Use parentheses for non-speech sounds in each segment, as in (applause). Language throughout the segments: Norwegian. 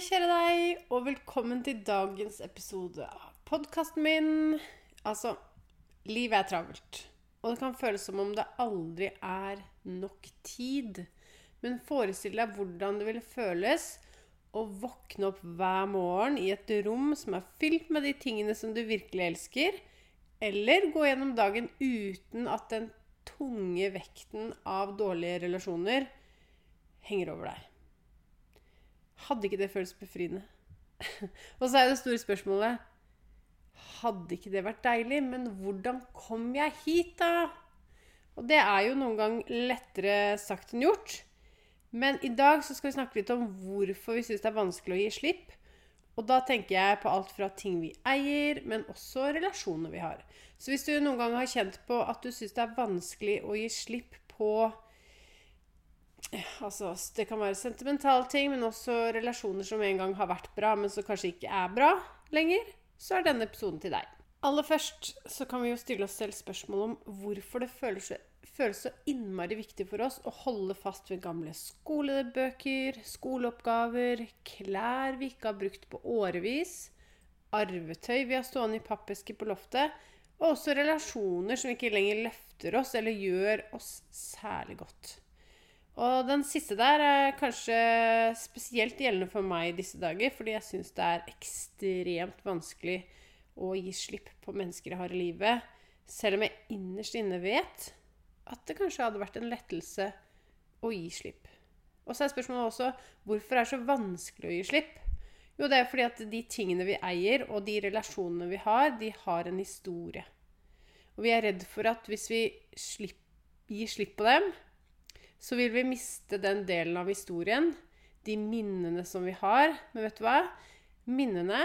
Kjære deg, og velkommen til dagens episode av podkasten min. Altså, livet er travelt, og det kan føles som om det aldri er nok tid. Men forestill deg hvordan det ville føles å våkne opp hver morgen i et rom som er fylt med de tingene som du virkelig elsker, eller gå gjennom dagen uten at den tunge vekten av dårlige relasjoner henger over deg. Hadde ikke det føltes befriende? (laughs) og så er det store spørsmålet Hadde ikke det vært deilig? Men hvordan kom jeg hit, da? Og det er jo noen gang lettere sagt enn gjort. Men i dag så skal vi snakke litt om hvorfor vi syns det er vanskelig å gi slipp. Og da tenker jeg på alt fra ting vi eier, men også relasjoner vi har. Så hvis du noen gang har kjent på at du syns det er vanskelig å gi slipp på Altså, det kan være sentimentale ting, men også relasjoner som en gang har vært bra, men som kanskje ikke er bra lenger, så er denne episoden til deg. Aller først så kan vi jo stille oss selv spørsmål om hvorfor det føles, føles så innmari viktig for oss å holde fast ved gamle skolebøker, skoleoppgaver, klær vi ikke har brukt på årevis, arvetøy vi har stående i pappesker på loftet, og også relasjoner som ikke lenger løfter oss eller gjør oss særlig godt. Og den siste der er kanskje spesielt gjeldende for meg i disse dager, fordi jeg syns det er ekstremt vanskelig å gi slipp på mennesker jeg har i livet, selv om jeg innerst inne vet at det kanskje hadde vært en lettelse å gi slipp. Og så er spørsmålet også hvorfor det er så vanskelig å gi slipp. Jo, det er fordi at de tingene vi eier, og de relasjonene vi har, de har en historie. Og vi er redd for at hvis vi slipp, gir slipp på dem, så vil vi miste den delen av historien, de minnene som vi har. Men vet du hva? Minnene,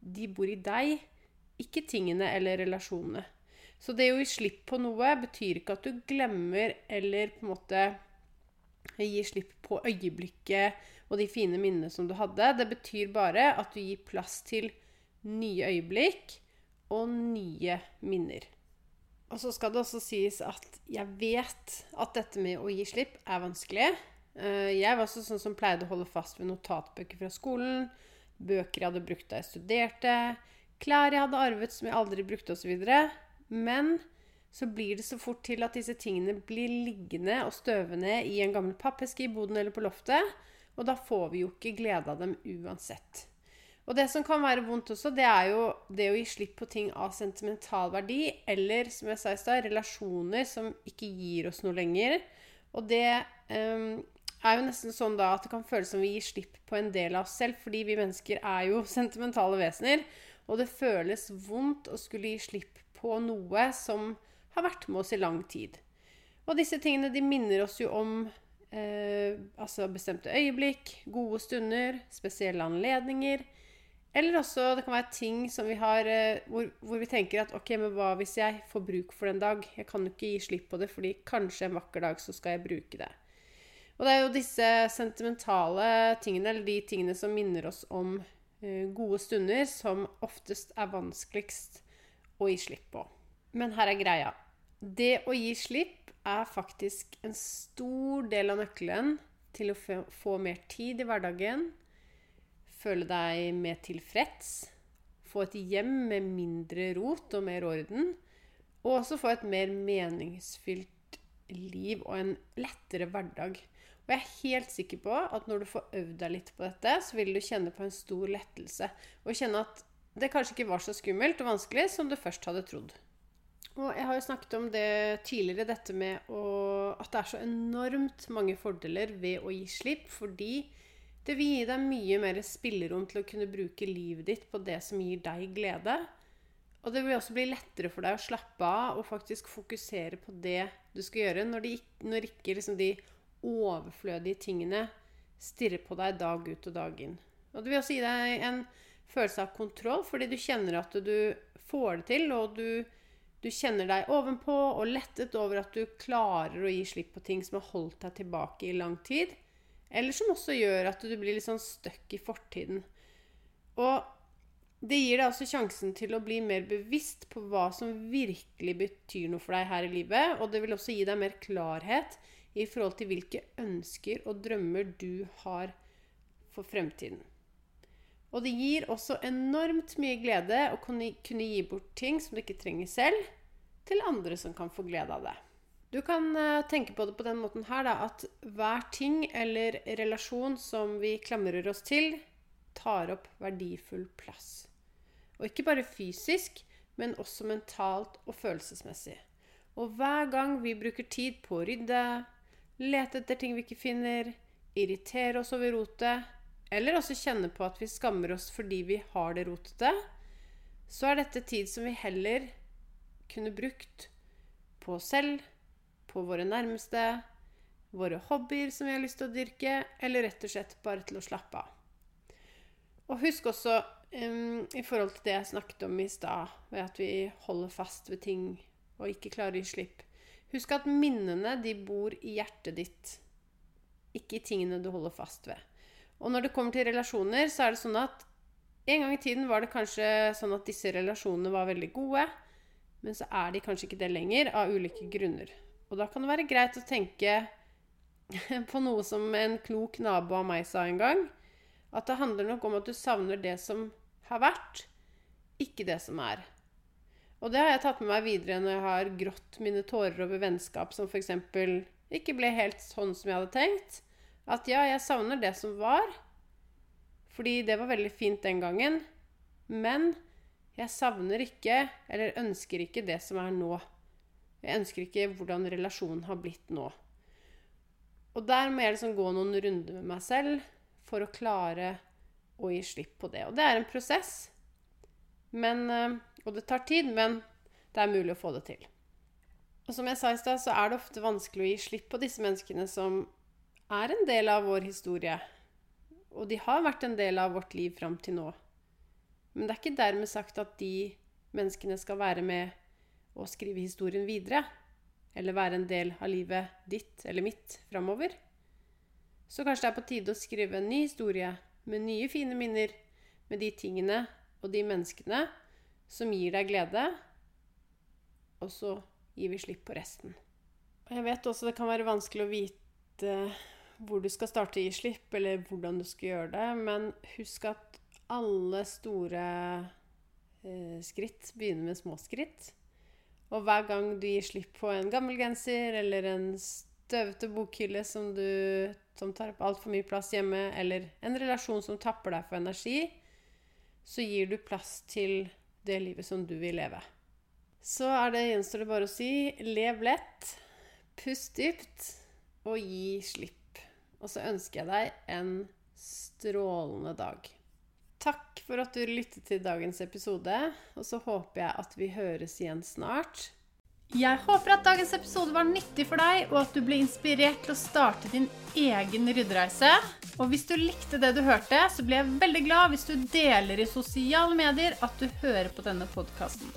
de bor i deg, ikke tingene eller relasjonene. Så det å gi slipp på noe betyr ikke at du glemmer eller på en måte gir slipp på øyeblikket og de fine minnene som du hadde. Det betyr bare at du gir plass til nye øyeblikk og nye minner. Og så skal det også sies at jeg vet at dette med å gi slipp er vanskelig. Eh, jeg var også sånn som pleide å holde fast ved notatbøker fra skolen, bøker jeg hadde brukt da jeg studerte, klær jeg hadde arvet som jeg aldri brukte, osv. Men så blir det så fort til at disse tingene blir liggende og støvende i en gammel pappeske i boden eller på loftet, og da får vi jo ikke glede av dem uansett. Og det som kan være vondt også, det er jo det å gi slipp på ting av sentimental verdi, eller som jeg sa i stad, relasjoner som ikke gir oss noe lenger. Og det um, er jo nesten sånn da at det kan føles som vi gir slipp på en del av oss selv, fordi vi mennesker er jo (laughs) sentimentale vesener. Og det føles vondt å skulle gi slipp på noe som har vært med oss i lang tid. Og disse tingene de minner oss jo om eh, altså bestemte øyeblikk, gode stunder, spesielle anledninger eller også det kan være ting som vi har eh, hvor, hvor, vi tenker at OK, men hva hvis jeg får bruk for det en dag? Jeg kan jo ikke gi slipp på det, fordi kanskje en vakker dag så skal jeg bruke det. Og det er jo disse sentimentale tingene, eller de tingene som minner oss om uh, gode stunder, som oftest er vanskeligst å gi slipp på. Men her er greia. Det å gi slipp er faktisk en stor del av nøkkelen til å få mer tid i hverdagen, føle deg mer tilfreds, få et hjem med mindre rot og mer orden, og også få et mer meningsfylt liv og en lettere hverdag. Og jeg er helt sikker på at når du får øvd deg litt på dette, så vil du kjenne på en stor lettelse. Og kjenne at det kanskje ikke var så skummelt og vanskelig som du først hadde trodd. Og jeg har jo snakket om det tidligere, dette med å, at det er så enormt mange fordeler ved å gi slipp, fordi det vil gi deg mye mer spillerom til å kunne bruke livet ditt på det som gir deg glede. Og det vil også bli lettere for deg å slappe av og faktisk fokusere på det du skal gjøre, når, de, når ikke liksom de overflødige tingene stirrer på deg dag ut og dag inn. Og det vil også gi deg en følelse av kontroll, fordi du kjenner at du får det til, og du, du kjenner deg ovenpå og lettet over at du klarer å gi slipp på ting som har holdt deg tilbake i lang tid. Eller som også gjør at du blir litt sånn stuck i fortiden. Og det gir deg også sjansen til å bli mer bevisst på hva som virkelig betyr noe for deg her i livet. Og det vil også gi deg mer klarhet i forhold til hvilke ønsker og drømmer du har for fremtiden. Og det gir også enormt mye glede å kunne, gi bort ting som du ikke trenger selv, til andre som kan få glede av det. Du kan uh, tenke på det på den måten her, da, at hver ting eller relasjon som vi klamrer oss til, tar opp verdifull plass. Og ikke bare fysisk, men også mentalt og følelsesmessig. Og hver gang vi bruker tid på å rydde, lete etter ting vi ikke finner, irritere oss over rotet, eller også kjenne på at vi skammer oss fordi vi har det rotete, så er dette tid som vi heller kunne brukt på oss selv, på våre nærmeste, våre hobbyer som vi har lyst til å dyrke, eller rett og slett bare til å slappe av. Og husk også um, i forhold til det jeg snakket om i stad, ved at vi holder fast ved ting og ikke klarer å gi slipp. Husk at minnene de bor i hjertet ditt, ikke i tingene du holder fast ved. Og når det kommer til relasjoner, så er det sånn at en gang i tiden var det kanskje sånn at disse relasjonene var veldig gode, men så er de kanskje ikke det lenger, av ulike grunner. Og da kan det være greit å tenke (laughs) på noe som en klok nabo av meg sa en gang. At det handler nok om at du savner det som har vært, ikke det som er. Og det har jeg tatt med meg videre når jeg har grått mine tårer over vennskap som f.eks. ikke ble helt sånn som jeg hadde tenkt. At ja, jeg savner det som var, fordi det var veldig fint den gangen. Men jeg savner ikke, eller ønsker ikke, det som er nå. Jeg ønsker ikke hvordan relasjonen har blitt nå. Og der må jeg liksom gå noen runder med meg selv for å klare å gi slipp på det. Og det er en prosess. Men eh, og det tar tid, men det er mulig å få det til. Og som jeg sa i stad, så er det ofte vanskelig å gi slipp på disse menneskene som er en del av vår historie. Og de har vært en del av vårt liv fram til nå. Men det er ikke dermed sagt at de menneskene skal være med og skrive historien videre. Eller være en del av livet ditt eller mitt framover. Så kanskje det er på tide å skrive en ny historie med nye, fine minner, med de tingene og de menneskene som gir deg glede, og så gir vi slipp på resten. Jeg vet også det kan være vanskelig å vite hvor du skal starte gi slipp, eller hvordan du skal gjøre det, men husk at alle store eh, skritt begynner med små skritt. Og hver gang du gir slipp på en gammel genser eller en støvete bokhylle som, du, som tar opp altfor mye plass hjemme, eller en relasjon som tapper deg for energi, så gir du plass til det livet som du vil leve. Så er det, gjenstår det bare å si lev lett, pust dypt og gi slipp. Og så ønsker jeg deg en strålende dag. Takk for at du lyttet til dagens episode, og så håper jeg at vi høres igjen snart. Jeg håper at dagens episode var nyttig for deg, og at du ble inspirert til å starte din egen ryddereise. Og hvis du likte det du hørte, så blir jeg veldig glad hvis du deler i sosiale medier at du hører på denne podkasten.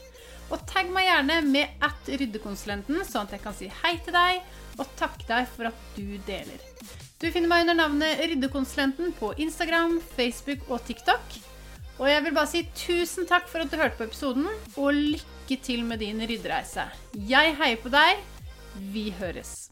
Og tagg meg gjerne med at ryddekonsulenten, sånn at jeg kan si hei til deg og takke deg for at du deler. Du finner meg under navnet Ryddekonsulenten på Instagram, Facebook og TikTok. Og jeg vil bare si tusen takk for at du hørte på episoden, og lykke til med din ryddereise. Jeg heier på deg. Vi høres.